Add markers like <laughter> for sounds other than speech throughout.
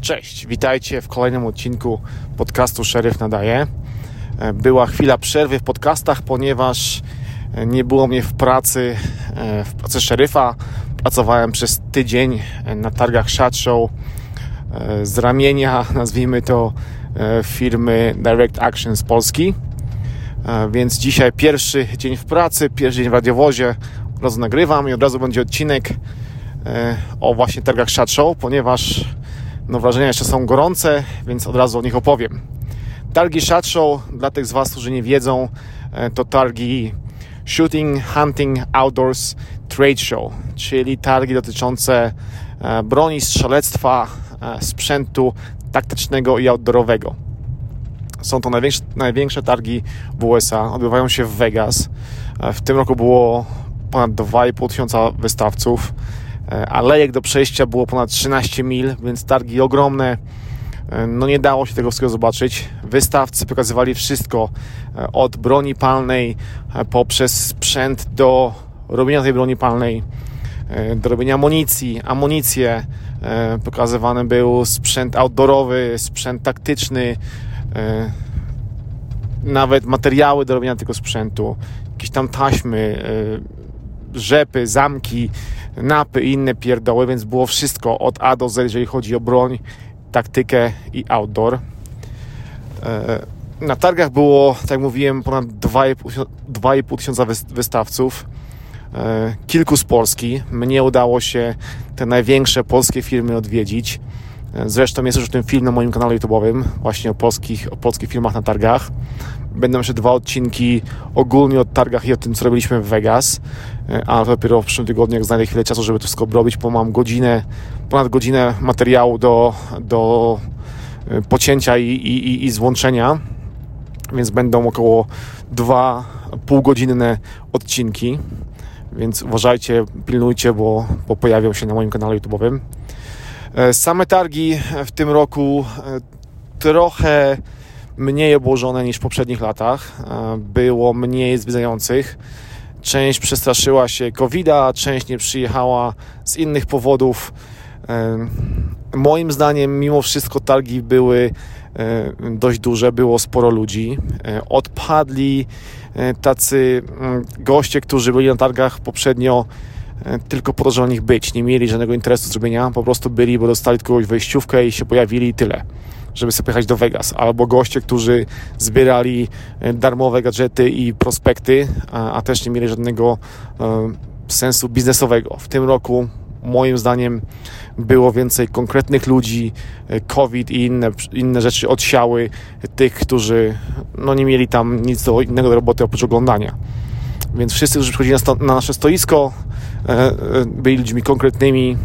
Cześć, witajcie w kolejnym odcinku podcastu Szeryf Nadaje. E, była chwila przerwy w podcastach, ponieważ e, nie było mnie w pracy, e, w pracy szeryfa. Pracowałem przez tydzień na targach Show z ramienia, <laughs> nazwijmy to, firmy Direct Action z Polski. Więc dzisiaj pierwszy dzień w pracy, pierwszy dzień w radiowozie. Od razu nagrywam i od razu będzie odcinek o właśnie targach Show, ponieważ no wrażenia jeszcze są gorące, więc od razu o nich opowiem. Targi Shot Show, dla tych z Was, którzy nie wiedzą, e, to targi Shooting, Hunting, Outdoors Trade Show, czyli targi dotyczące e, broni, strzelectwa, e, sprzętu taktycznego i outdoorowego. Są to największe, największe targi w USA, odbywają się w Vegas. W tym roku było ponad 2,5 tysiąca wystawców. E, alejek do przejścia było ponad 13 mil, więc targi ogromne. E, no nie dało się tego wszystkiego zobaczyć. Wystawcy pokazywali wszystko e, od broni palnej poprzez sprzęt do robienia tej broni palnej, do robienia amunicji, amunicję. Pokazywany był sprzęt outdoorowy, sprzęt taktyczny, nawet materiały do robienia tego sprzętu, jakieś tam taśmy, rzepy, zamki, napy i inne pierdoły, więc było wszystko od A do Z, jeżeli chodzi o broń, taktykę i outdoor. E, na targach było, tak jak mówiłem, ponad 2,5 tysiąca wystawców, e, kilku z Polski. Mnie udało się te największe polskie firmy odwiedzić. E, zresztą jest już ten film na moim kanale YouTube'owym, właśnie o polskich, o polskich firmach na targach. Będą jeszcze dwa odcinki ogólnie o targach i o tym, co robiliśmy w Vegas. E, a dopiero w przyszłym tygodniu, jak znajdę chwilę czasu, żeby to wszystko robić, bo mam godzinę, ponad godzinę materiału do, do e, pocięcia i, i, i złączenia, więc będą około dwa półgodzinne odcinki, więc uważajcie, pilnujcie, bo, bo pojawią się na moim kanale YouTube'owym. E, same targi w tym roku trochę mniej obłożone niż w poprzednich latach. Było mniej zwiedzających. Część przestraszyła się COVID-a, część nie przyjechała z innych powodów. Moim zdaniem, mimo wszystko, targi były dość duże, było sporo ludzi. E, odpadli e, tacy mm, goście, którzy byli na targach poprzednio e, tylko po to, żeby nich być. Nie mieli żadnego interesu zrobienia, po prostu byli, bo dostali kogoś wejściówkę i się pojawili i tyle żeby sobie pojechać do Vegas, albo goście, którzy zbierali e, darmowe gadżety i prospekty, a, też nie mieli żadnego e, sensu biznesowego. W tym roku moim zdaniem było więcej konkretnych ludzi, e, COVID i inne, inne rzeczy odsiały tych, którzy no, nie mieli tam nic do, innego do roboty oprócz oglądania. Więc wszyscy, którzy przychodzili na, sto, na nasze stoisko, byli ludźmi konkretnymi,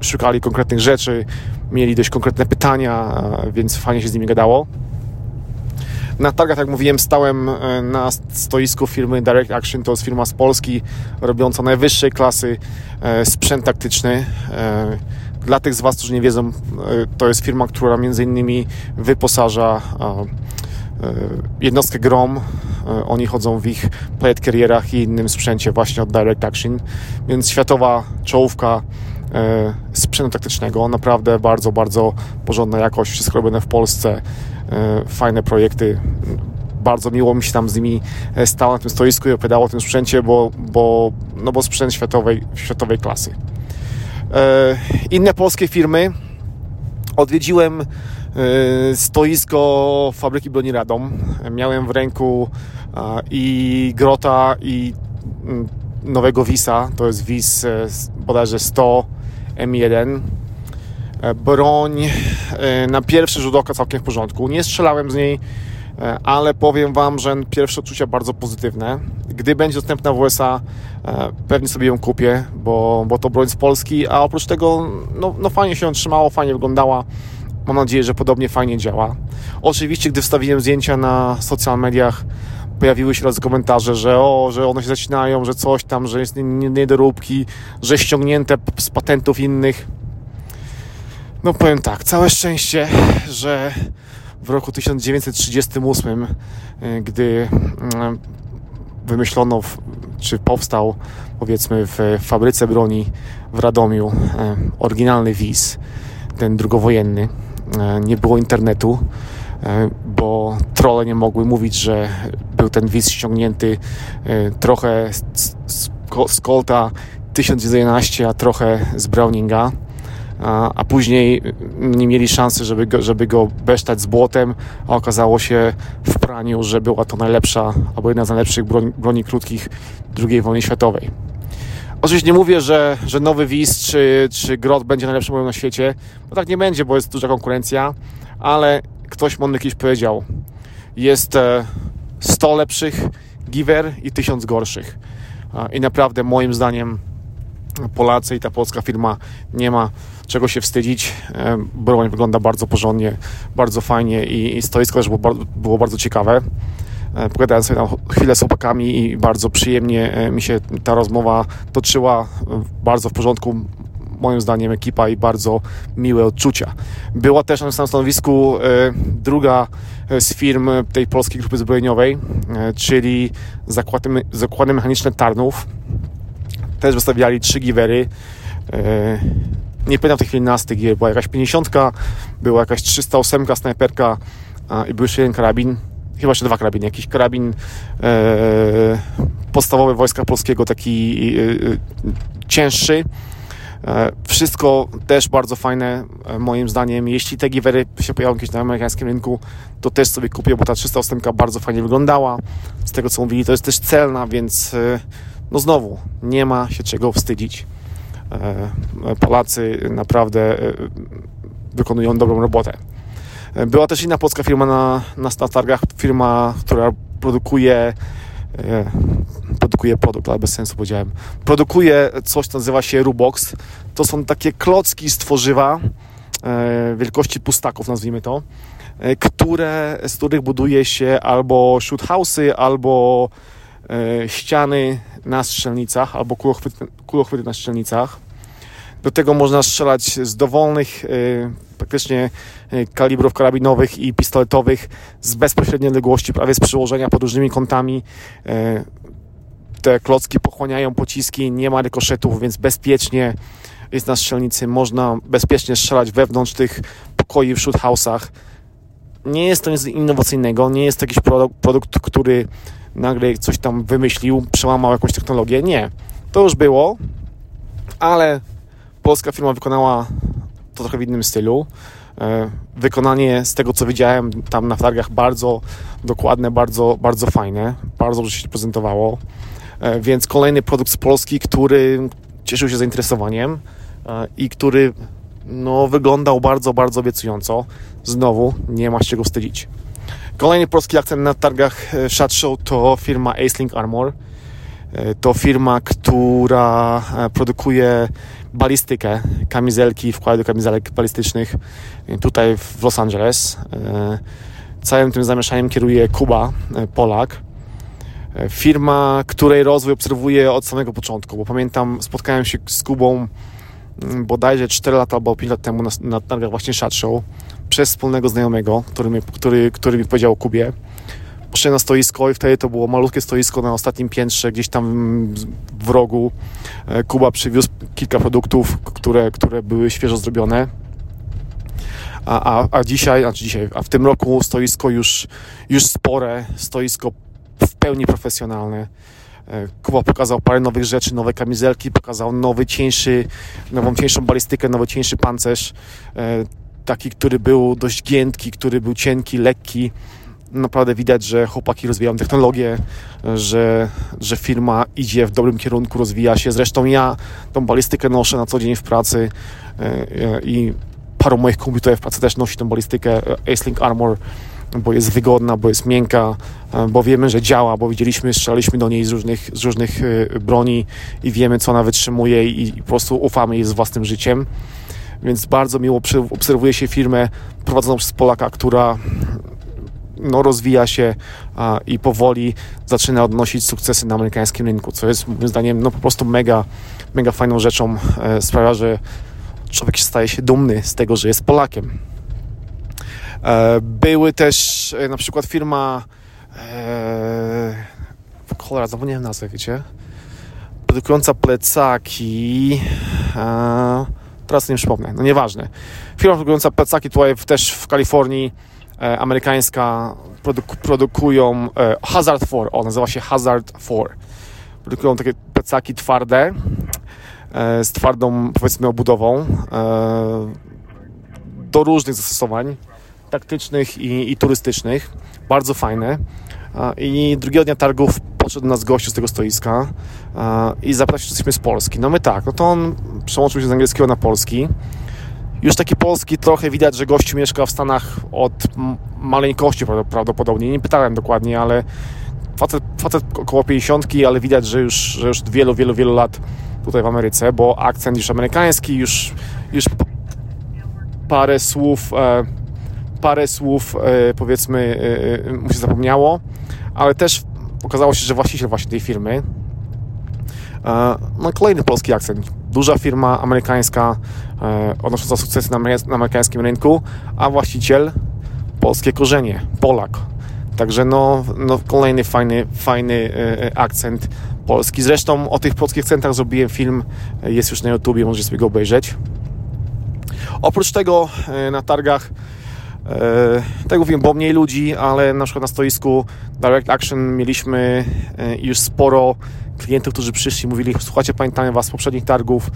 szukali konkretnych rzeczy, mieli dość konkretne pytania, więc fajnie się z nimi gadało. Na targach, jak mówiłem, stałem e, na stoisku firmy Direct Action. To jest firma z Polski robiąca najwyższej klasy e, sprzęt taktyczny. E, dla tych z Was, którzy nie wiedzą, to jest firma, która między innymi wyposaża jednostkę GROM. Oni chodzą w ich plate carrierach i innym sprzęcie właśnie od Direct Action, więc światowa czołówka E, sprzętu taktycznego. Naprawdę bardzo, bardzo porządna jakość, wszystko robione w Polsce, e, fajne projekty. Bardzo miło mi się tam z nimi e, stało na tym stoisku i opowiadało o tym sprzęcie, bo, bo, no bo sprzęt światowej, światowej klasy. Inne polskie firmy odwiedziłem stoisko fabryki broni Radom. Miałem w ręku i Grota i mm, nowego Wisa, to jest Wis bodajże 100 M1. E, broń e, na pierwszy rzut oka całkiem w porządku. Nie strzelałem z niej, e, ale powiem Wam, że pierwsze odczucia bardzo pozytywne. Gdy będzie dostępna w USA, pewnie sobie ją kupię, bo, bo to broń z Polski, a oprócz tego no, no fajnie się ją trzymało, fajnie wyglądała. Mam nadzieję, że podobnie fajnie działa. Oczywiście, gdy wstawiłem zdjęcia na social mediach, pojawiły się raz komentarze, że o, że one się zacinają, że coś tam, że jest niedoróbki, że ściągnięte z patentów innych. No powiem tak, całe szczęście, że w roku 1938, y, gdy mm, wymyślono, czy powstał powiedzmy w fabryce broni w Radomiu y, oryginalny WIS, ten drugowojenny. Nie było internetu, bo trole nie mogły mówić, że był ten wiz ściągnięty trochę z Colta 1011, a trochę z Browninga a, a później nie mieli szansy, żeby go, żeby go besztać z błotem, a okazało się w praniu, że była to najlepsza, albo jedna z najlepszych broni, broni krótkich II wojny światowej. Oczywiście nie mówię, że, że nowy WIS czy, czy Grot będzie najlepszym bronią na świecie, bo tak nie będzie, bo jest duża konkurencja, ale ktoś mądry kiedyś powiedział, jest 100 e, lepszych giver i 1000 gorszych. I naprawdę moim zdaniem Polacy i ta polska firma nie ma czego się wstydzić. E, broń wygląda bardzo porządnie, bardzo fajnie i, stoisko też było, było bardzo ciekawe. E, pogadałem sobie tam chwilę z chłopakami i bardzo przyjemnie mi się ta rozmowa toczyła. Bardzo w porządku, moim zdaniem, ekipa i bardzo miłe odczucia. Była też na samym stanowisku druga z firm tej polskiej grupy zbrojeniowej, czyli Zakłady, Zakłady Mechaniczne Tarnów. Też wystawiali trzy giwery nie pamiętam w tej chwili nazwy gier, była jakaś 50, była jakaś 308 snajperka i był jeszcze jeden karabin, chyba jeszcze dwa karabiny, jakiś karabin e, podstawowy Wojska Polskiego, taki e, e cięższy. E, wszystko też bardzo fajne, e, moim zdaniem. Jeśli te giwery się pojawią kiedyś na amerykańskim rynku, to też sobie kupię, bo ta 308 bardzo fajnie wyglądała. Z tego co mówili, to jest też celna, więc e, no znowu, nie ma się czego wstydzić. Polacy naprawdę wykonują dobrą robotę. Była też inna polska firma na, na targach, firma, która produkuje produkuje produkt, ale bez sensu powiedziałem. Produkuje coś, co nazywa się Rubox. To są takie klocki z tworzywa wielkości pustaków, nazwijmy to, które, z których buduje się albo shoot house'y, albo ściany na strzelnicach albo kulochwyty, kulochwyty na strzelnicach. Do tego można strzelać z dowolnych praktycznie kalibrów karabinowych i pistoletowych z bezpośredniej odległości, prawie z przyłożenia pod różnymi kątami. Te klocki pochłaniają pociski, nie ma rykoszetów, więc bezpiecznie jest na strzelnicy. Można bezpiecznie strzelać wewnątrz tych pokoi w shoothouse'ach. Nie jest to nic innowacyjnego, nie jest to jakiś produkt, produkt, który nagle coś tam wymyślił, przełamał jakąś technologię. Nie. To już było, ale polska firma wykonała to trochę w innym stylu. E, wykonanie z tego, co widziałem tam na targach, bardzo dokładne, bardzo, bardzo fajne, bardzo dobrze się prezentowało. E, więc kolejny produkt z Polski, który cieszył się zainteresowaniem e, i który no, wyglądał bardzo, bardzo obiecująco. Znowu nie ma z czego wstydzić. Kolejny polski akcent na targach e, Shot Show to firma Acelink Armor. To firma, która produkuje balistykę, kamizelki, wkłady do kamizelek balistycznych tutaj w Los Angeles. Całym tym zamieszaniem kieruje Kuba, Polak. Firma, której rozwój obserwuję od samego początku, bo pamiętam, spotkałem się z Kubą mm, bodajże 4 lata albo 5 lat temu na, targach właśnie Shot Show przez wspólnego znajomego, który mi, który, który mi powiedział o Kubie. Poszedłem na stoisko i wtedy to było malutkie stoisko na ostatnim piętrze, gdzieś tam w rogu. E, Kuba przywiózł kilka produktów, które, które były świeżo zrobione. A, a, a dzisiaj, znaczy dzisiaj, a w tym roku stoisko już, już spore, stoisko w pełni profesjonalne. E, Kuba pokazał parę nowych rzeczy, nowe kamizelki, pokazał nowy, cieńszy, nową cieńszą balistykę, nowy, cieńszy pancerz. E, taki, który był dość giętki, który był cienki, lekki. Naprawdę widać, że chłopaki rozwijają technologię, że, że firma idzie w dobrym kierunku, rozwija się. Zresztą ja tą balistykę noszę na co dzień w pracy e, i paru moich komputerów w pracy też nosi tą balistykę Acelink Armor, bo jest wygodna, bo jest miękka, e, bo wiemy, że działa, bo widzieliśmy, strzelaliśmy do niej z różnych, z różnych broni i wiemy, co ona wytrzymuje i, i po prostu ufamy jej z własnym życiem więc bardzo miło obserwuje się firmę prowadzoną przez Polaka, która no, rozwija się a, i powoli zaczyna odnosić sukcesy na amerykańskim rynku, co jest moim zdaniem no, po prostu mega, mega fajną rzeczą. E, sprawia, że człowiek staje się dumny z tego, że jest Polakiem. E, były też e, na przykład firma e, cholera, zapomniałem nazwę, wiecie produkująca plecaki teraz nie przypomnę, no nieważne. Firma produkująca plecaki tutaj też w Kalifornii, amerykańska, produku, produkują Hazard 4, o nazywa się Hazard 4. Produkują takie plecaki twarde, z twardą powiedzmy obudową, do różnych zastosowań taktycznych i, i turystycznych. Bardzo fajne. I drugiego dnia targów podszedł nas gościu z tego stoiska i zapytał się, czy jesteśmy z Polski. No my tak, no to on przełączył się z angielskiego na polski. Już taki polski trochę widać, że gościu mieszka w Stanach od maleńkości prawdopodobnie. Nie pytałem dokładnie, ale facet, facet około 50, ale widać, że już, że już wielu, wielu, wielu lat tutaj w Ameryce, bo akcent już amerykański, już, już parę słów, e, parę słów e, powiedzmy e, mu się zapomniało, ale też okazało się, że właściciel właśnie tej firmy no kolejny polski akcent. Duża firma amerykańska odnosząca sukcesy na amerykańskim rynku, a właściciel polskie korzenie, Polak. Także no, no kolejny fajny, fajny akcent polski. Zresztą o tych polskich akcentach zrobiłem film, jest już na YouTubie, możecie sobie go obejrzeć. Oprócz tego e, na targach e, tak jak mówiłem, mniej ludzi, ale na przykład na stoisku Direct Action mieliśmy e, już sporo klientów, którzy przyszli mówili, słuchajcie, pamiętamy Was z poprzednich targów,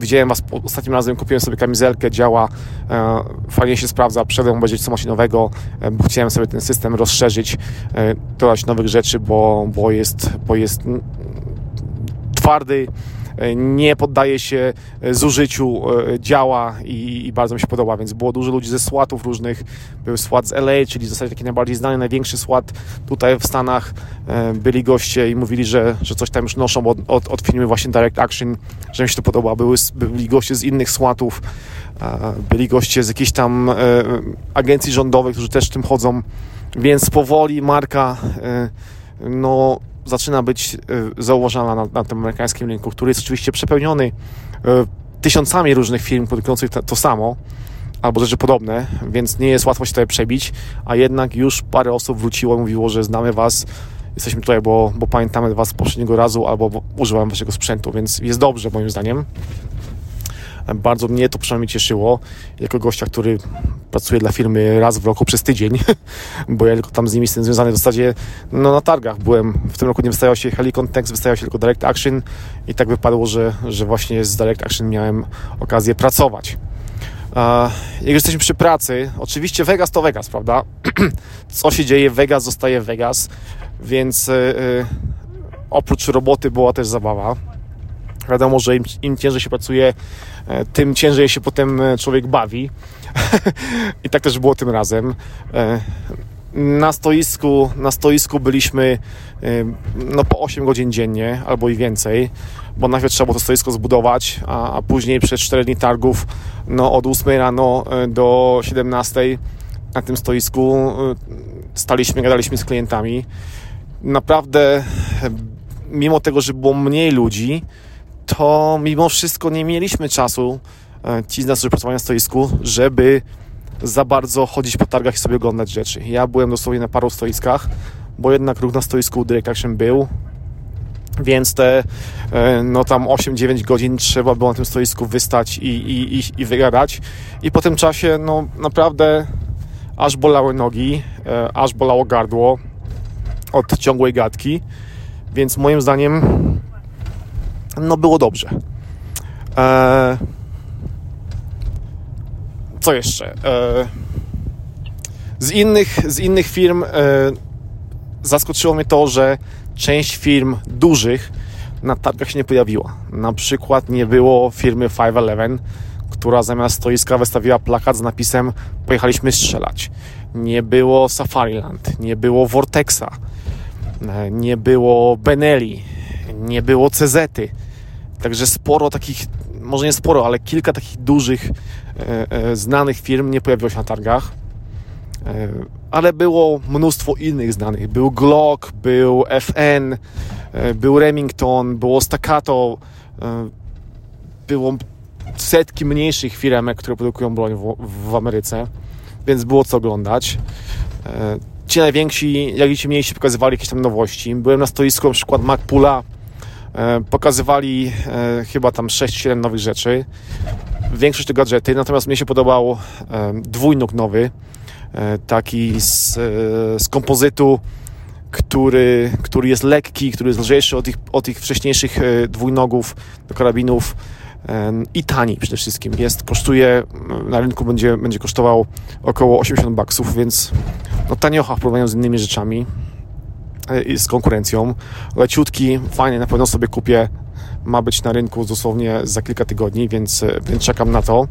widziałem Was ostatnim razem, kupiłem sobie kamizelkę, działa, fajnie się sprawdza, przyszedłem obejrzeć co macie nowego, chciałem sobie ten system rozszerzyć, dodać nowych rzeczy, bo, bo, jest, bo jest twardy, nie poddaje się zużyciu, e, działa i, i, bardzo mi się podoba, więc było dużo ludzi ze słatów różnych, był słat z LA, czyli w zasadzie taki najbardziej znany, największy słat tutaj w Stanach, e, byli goście i mówili, że, że coś tam już noszą od, od, od właśnie Direct Action, że mi się to podoba, były, byli goście z innych słatów, byli goście z jakichś tam e, agencji rządowych, którzy też w tym chodzą, więc powoli marka no zaczyna być e, zauważalna na, na tym amerykańskim rynku, który jest oczywiście przepełniony e, tysiącami różnych firm produkujących to, samo albo rzeczy podobne, więc nie jest łatwo się tutaj przebić, a jednak już parę osób wróciło i mówiło, że znamy Was, jesteśmy tutaj, bo, bo pamiętamy Was z poprzedniego razu albo używamy Waszego sprzętu, więc jest dobrze moim zdaniem. Bardzo mnie to przynajmniej cieszyło, jako gościa, który pracuje dla firmy raz w roku przez tydzień, <laughs> bo ja tylko tam z nimi jestem związany w zasadzie no, na targach byłem. W tym roku nie wystawiał się Helicon Text, wystawiał się tylko Direct Action i tak wypadło, że, że właśnie z Direct Action miałem okazję pracować. Jak jesteśmy przy pracy, oczywiście Vegas to Vegas, prawda? <clears throat> Co się dzieje Vegas, zostaje Vegas, więc yy, oprócz roboty była też zabawa. Wiadomo, że im, im ciężej się pracuje, e, tym ciężej się potem e, człowiek bawi. <laughs> I tak też było tym razem. E, na stoisku, na stoisku byliśmy no, po 8 godzin dziennie albo i więcej, bo najpierw trzeba było to stoisko zbudować, a, a później przez 4 dni targów no, od 8 rano do 17 na tym stoisku staliśmy, gadaliśmy z klientami. Naprawdę, mimo tego, że było mniej ludzi, to mimo wszystko nie mieliśmy czasu, e, ci z nas, którzy pracowali na stoisku, żeby za bardzo chodzić po targach i sobie oglądać rzeczy. Ja byłem dosłownie na paru stoiskach, bo jednak ruch na stoisku Direct Action był, więc te e, no tam 8-9 godzin trzeba było na tym stoisku wystać i, i, i, i wygadać. I po tym czasie no naprawdę aż bolały nogi, e, aż bolało gardło od ciągłej gadki. Więc moim zdaniem no było dobrze. Eee, co jeszcze? Eee, z, innych, z innych firm eee, zaskoczyło mnie to, że część firm dużych na targach się nie pojawiła. Na przykład nie było firmy 511, która zamiast stoiska wystawiła plakat z napisem pojechaliśmy strzelać. Nie było Safariland, nie było Vortexa, e, nie było Benelli, nie było Cezety Także sporo takich, może nie sporo, ale kilka takich dużych, e, e, znanych firm nie pojawiło się na targach. E, ale było mnóstwo innych znanych. Był Glock, był FN, był Remington, było Staccato, było setki mniejszych firm, które produkują broń w, w Ameryce, więc było co oglądać. Ci najwięksi, jak i ci mniejsi pokazywali jakieś tam nowości. Byłem na stoisku na przykład MacPula, Pokazywali chyba tam 6-7 nowych rzeczy. Większość to gadżety, natomiast mnie się podobał dwójnóg nowy, taki z, z kompozytu, który, który jest lekki, który jest lżejszy od ich, od ich wcześniejszych dwójnogów do karabinów i tani przede wszystkim. Jest, kosztuje, na rynku będzie, będzie kosztował około 80 baksów, więc no taniocha w porównaniu z innymi rzeczami e, z konkurencją. Leciutki, fajnie, na pewno sobie kupię. Ma być na rynku dosłownie za kilka tygodni, więc, e, więc czekam na to.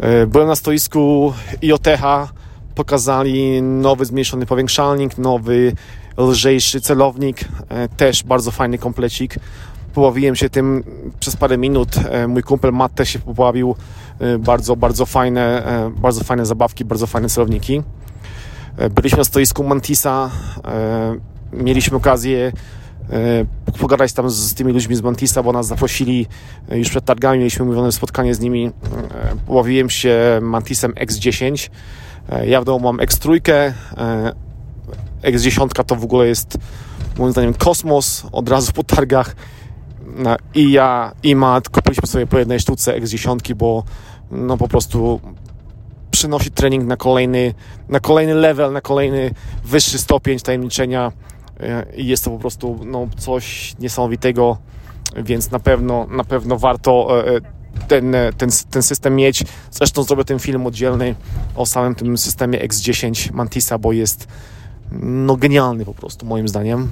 E, byłem na stoisku IOTH, pokazali nowy zmniejszony powiększalnik, nowy lżejszy celownik, też bardzo fajny komplecik pobawiłem się tym przez parę minut. E, mój kumpel Matt też się pobawił. E, bardzo, bardzo fajne, e, bardzo fajne zabawki, bardzo fajne celowniki. Byliśmy na stoisku Mantisa. Mieliśmy okazję pogadać tam z tymi ludźmi z Mantisa, bo nas zaprosili już przed targami, mieliśmy umówione spotkanie z nimi. Pobawiłem się Mantisem X10. Ja w domu mam X3. X10 to w ogóle jest moim zdaniem kosmos. Od razu po targach no, i ja, i Matt kupiliśmy sobie po jednej sztuce X10, bo no po prostu przynosi trening na kolejny, na kolejny level, na kolejny wyższy stopień tajemniczenia e, i jest to po prostu no, coś niesamowitego, więc na pewno, na pewno warto e, e, ten, ten, ten system mieć. Zresztą zrobię ten film oddzielny o samym tym systemie X10 Mantisa, bo jest no genialny po prostu moim zdaniem.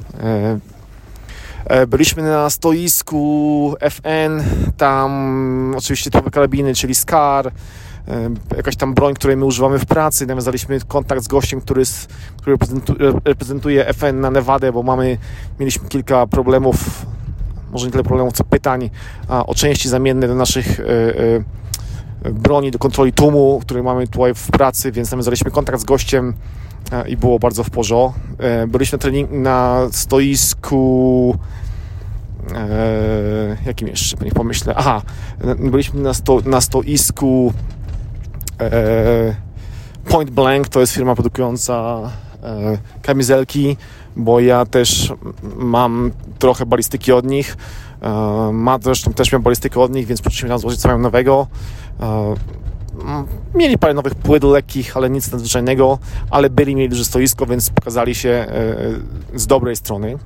Byliśmy na stoisku FN, tam oczywiście typowe karabiny, czyli SCAR, jakaś tam broń, której my używamy w pracy. Nawiązaliśmy kontakt z gościem, który, który reprezentuje FN na Nevadę, bo mamy, mieliśmy kilka problemów, może nie tyle problemów, co pytań o części zamienne do naszych e, broni do kontroli tłumu, który mamy tutaj w pracy, więc nawiązaliśmy kontakt z gościem i było bardzo w porządku. Byliśmy na, trening, na stoisku e, jakim jeszcze, niech pomyślę, aha, byliśmy na, sto, na stoisku e, Point Blank, to jest firma produkująca e, kamizelki, bo ja też mam trochę balistyki od nich, e, ma zresztą też miał balistykę od nich, więc poczuliśmy tam złożyć coś nowego. E, mieli parę nowych płyt lekkich, ale nic nadzwyczajnego, ale byli, mieli duże stoisko, więc pokazali się e, z dobrej strony.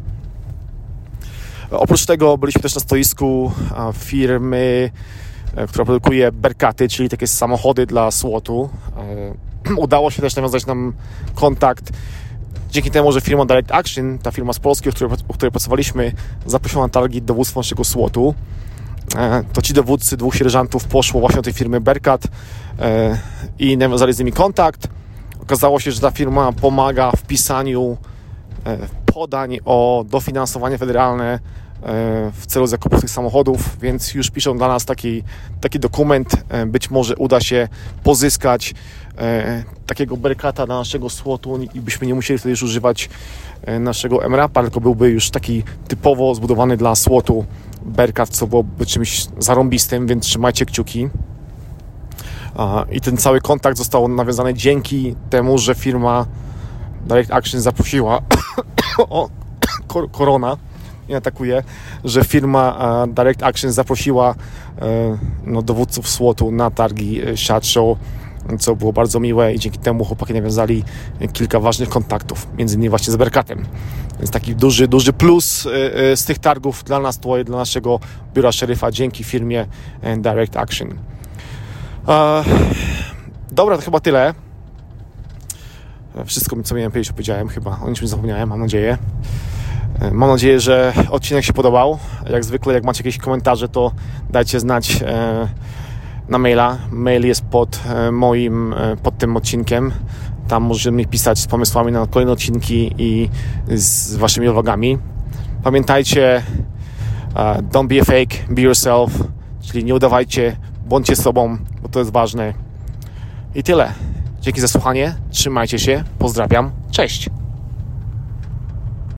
Oprócz tego byliśmy też na stoisku firmy, e, która produkuje berkaty, czyli takie samochody dla słotu. E, <clears throat> udało się też nawiązać nam kontakt dzięki temu, że firma Direct Action, ta firma z Polski, u której, u której pracowaliśmy, zaprosiła na targi dowództwo naszego słotu. E, to ci dowódcy dwóch sierżantów poszło właśnie do tej firmy Berkat i nawiązali z nimi kontakt. Okazało się, że ta firma pomaga w pisaniu podań o dofinansowanie federalne e, w celu zakupu tych samochodów, więc już piszą dla nas taki, taki dokument. E, być może uda się pozyskać e, takiego berkata dla naszego słotu i byśmy nie musieli wtedy już używać naszego MRAP-a, tylko byłby już taki typowo zbudowany dla słotu berkat, co byłoby czymś zarąbistym, więc trzymajcie kciuki. I ten cały kontakt został nawiązany dzięki temu, że firma Direct Action zaprosiła <coughs> o, korona nie atakuje, że firma Direct Action zaprosiła e, no, dowódców słotu na targi e, Shot Show, co było bardzo miłe i dzięki temu chłopaki nawiązali kilka ważnych kontaktów, między innymi właśnie z Berkatem. Więc taki duży, duży plus e, z tych targów dla nas tutaj, dla naszego biura szeryfa, dzięki firmie Direct Action. Dobra, to chyba tyle. Wszystko, co miałem powiedzieć, powiedziałem chyba. O niczym zapomniałem, mam nadzieję. E, mam nadzieję, że odcinek się podobał. Jak zwykle, jak macie jakieś komentarze, to dajcie znać e, na maila. Mail jest pod e, moim, pod tym odcinkiem. Tam możecie mi pisać z pomysłami na kolejne odcinki i z waszymi uwagami. Pamiętajcie, don't be a fake, be yourself, czyli nie udawajcie, bądźcie sobą, bo to jest ważne. I tyle. Dzięki za słuchanie, trzymajcie się, pozdrawiam, cześć!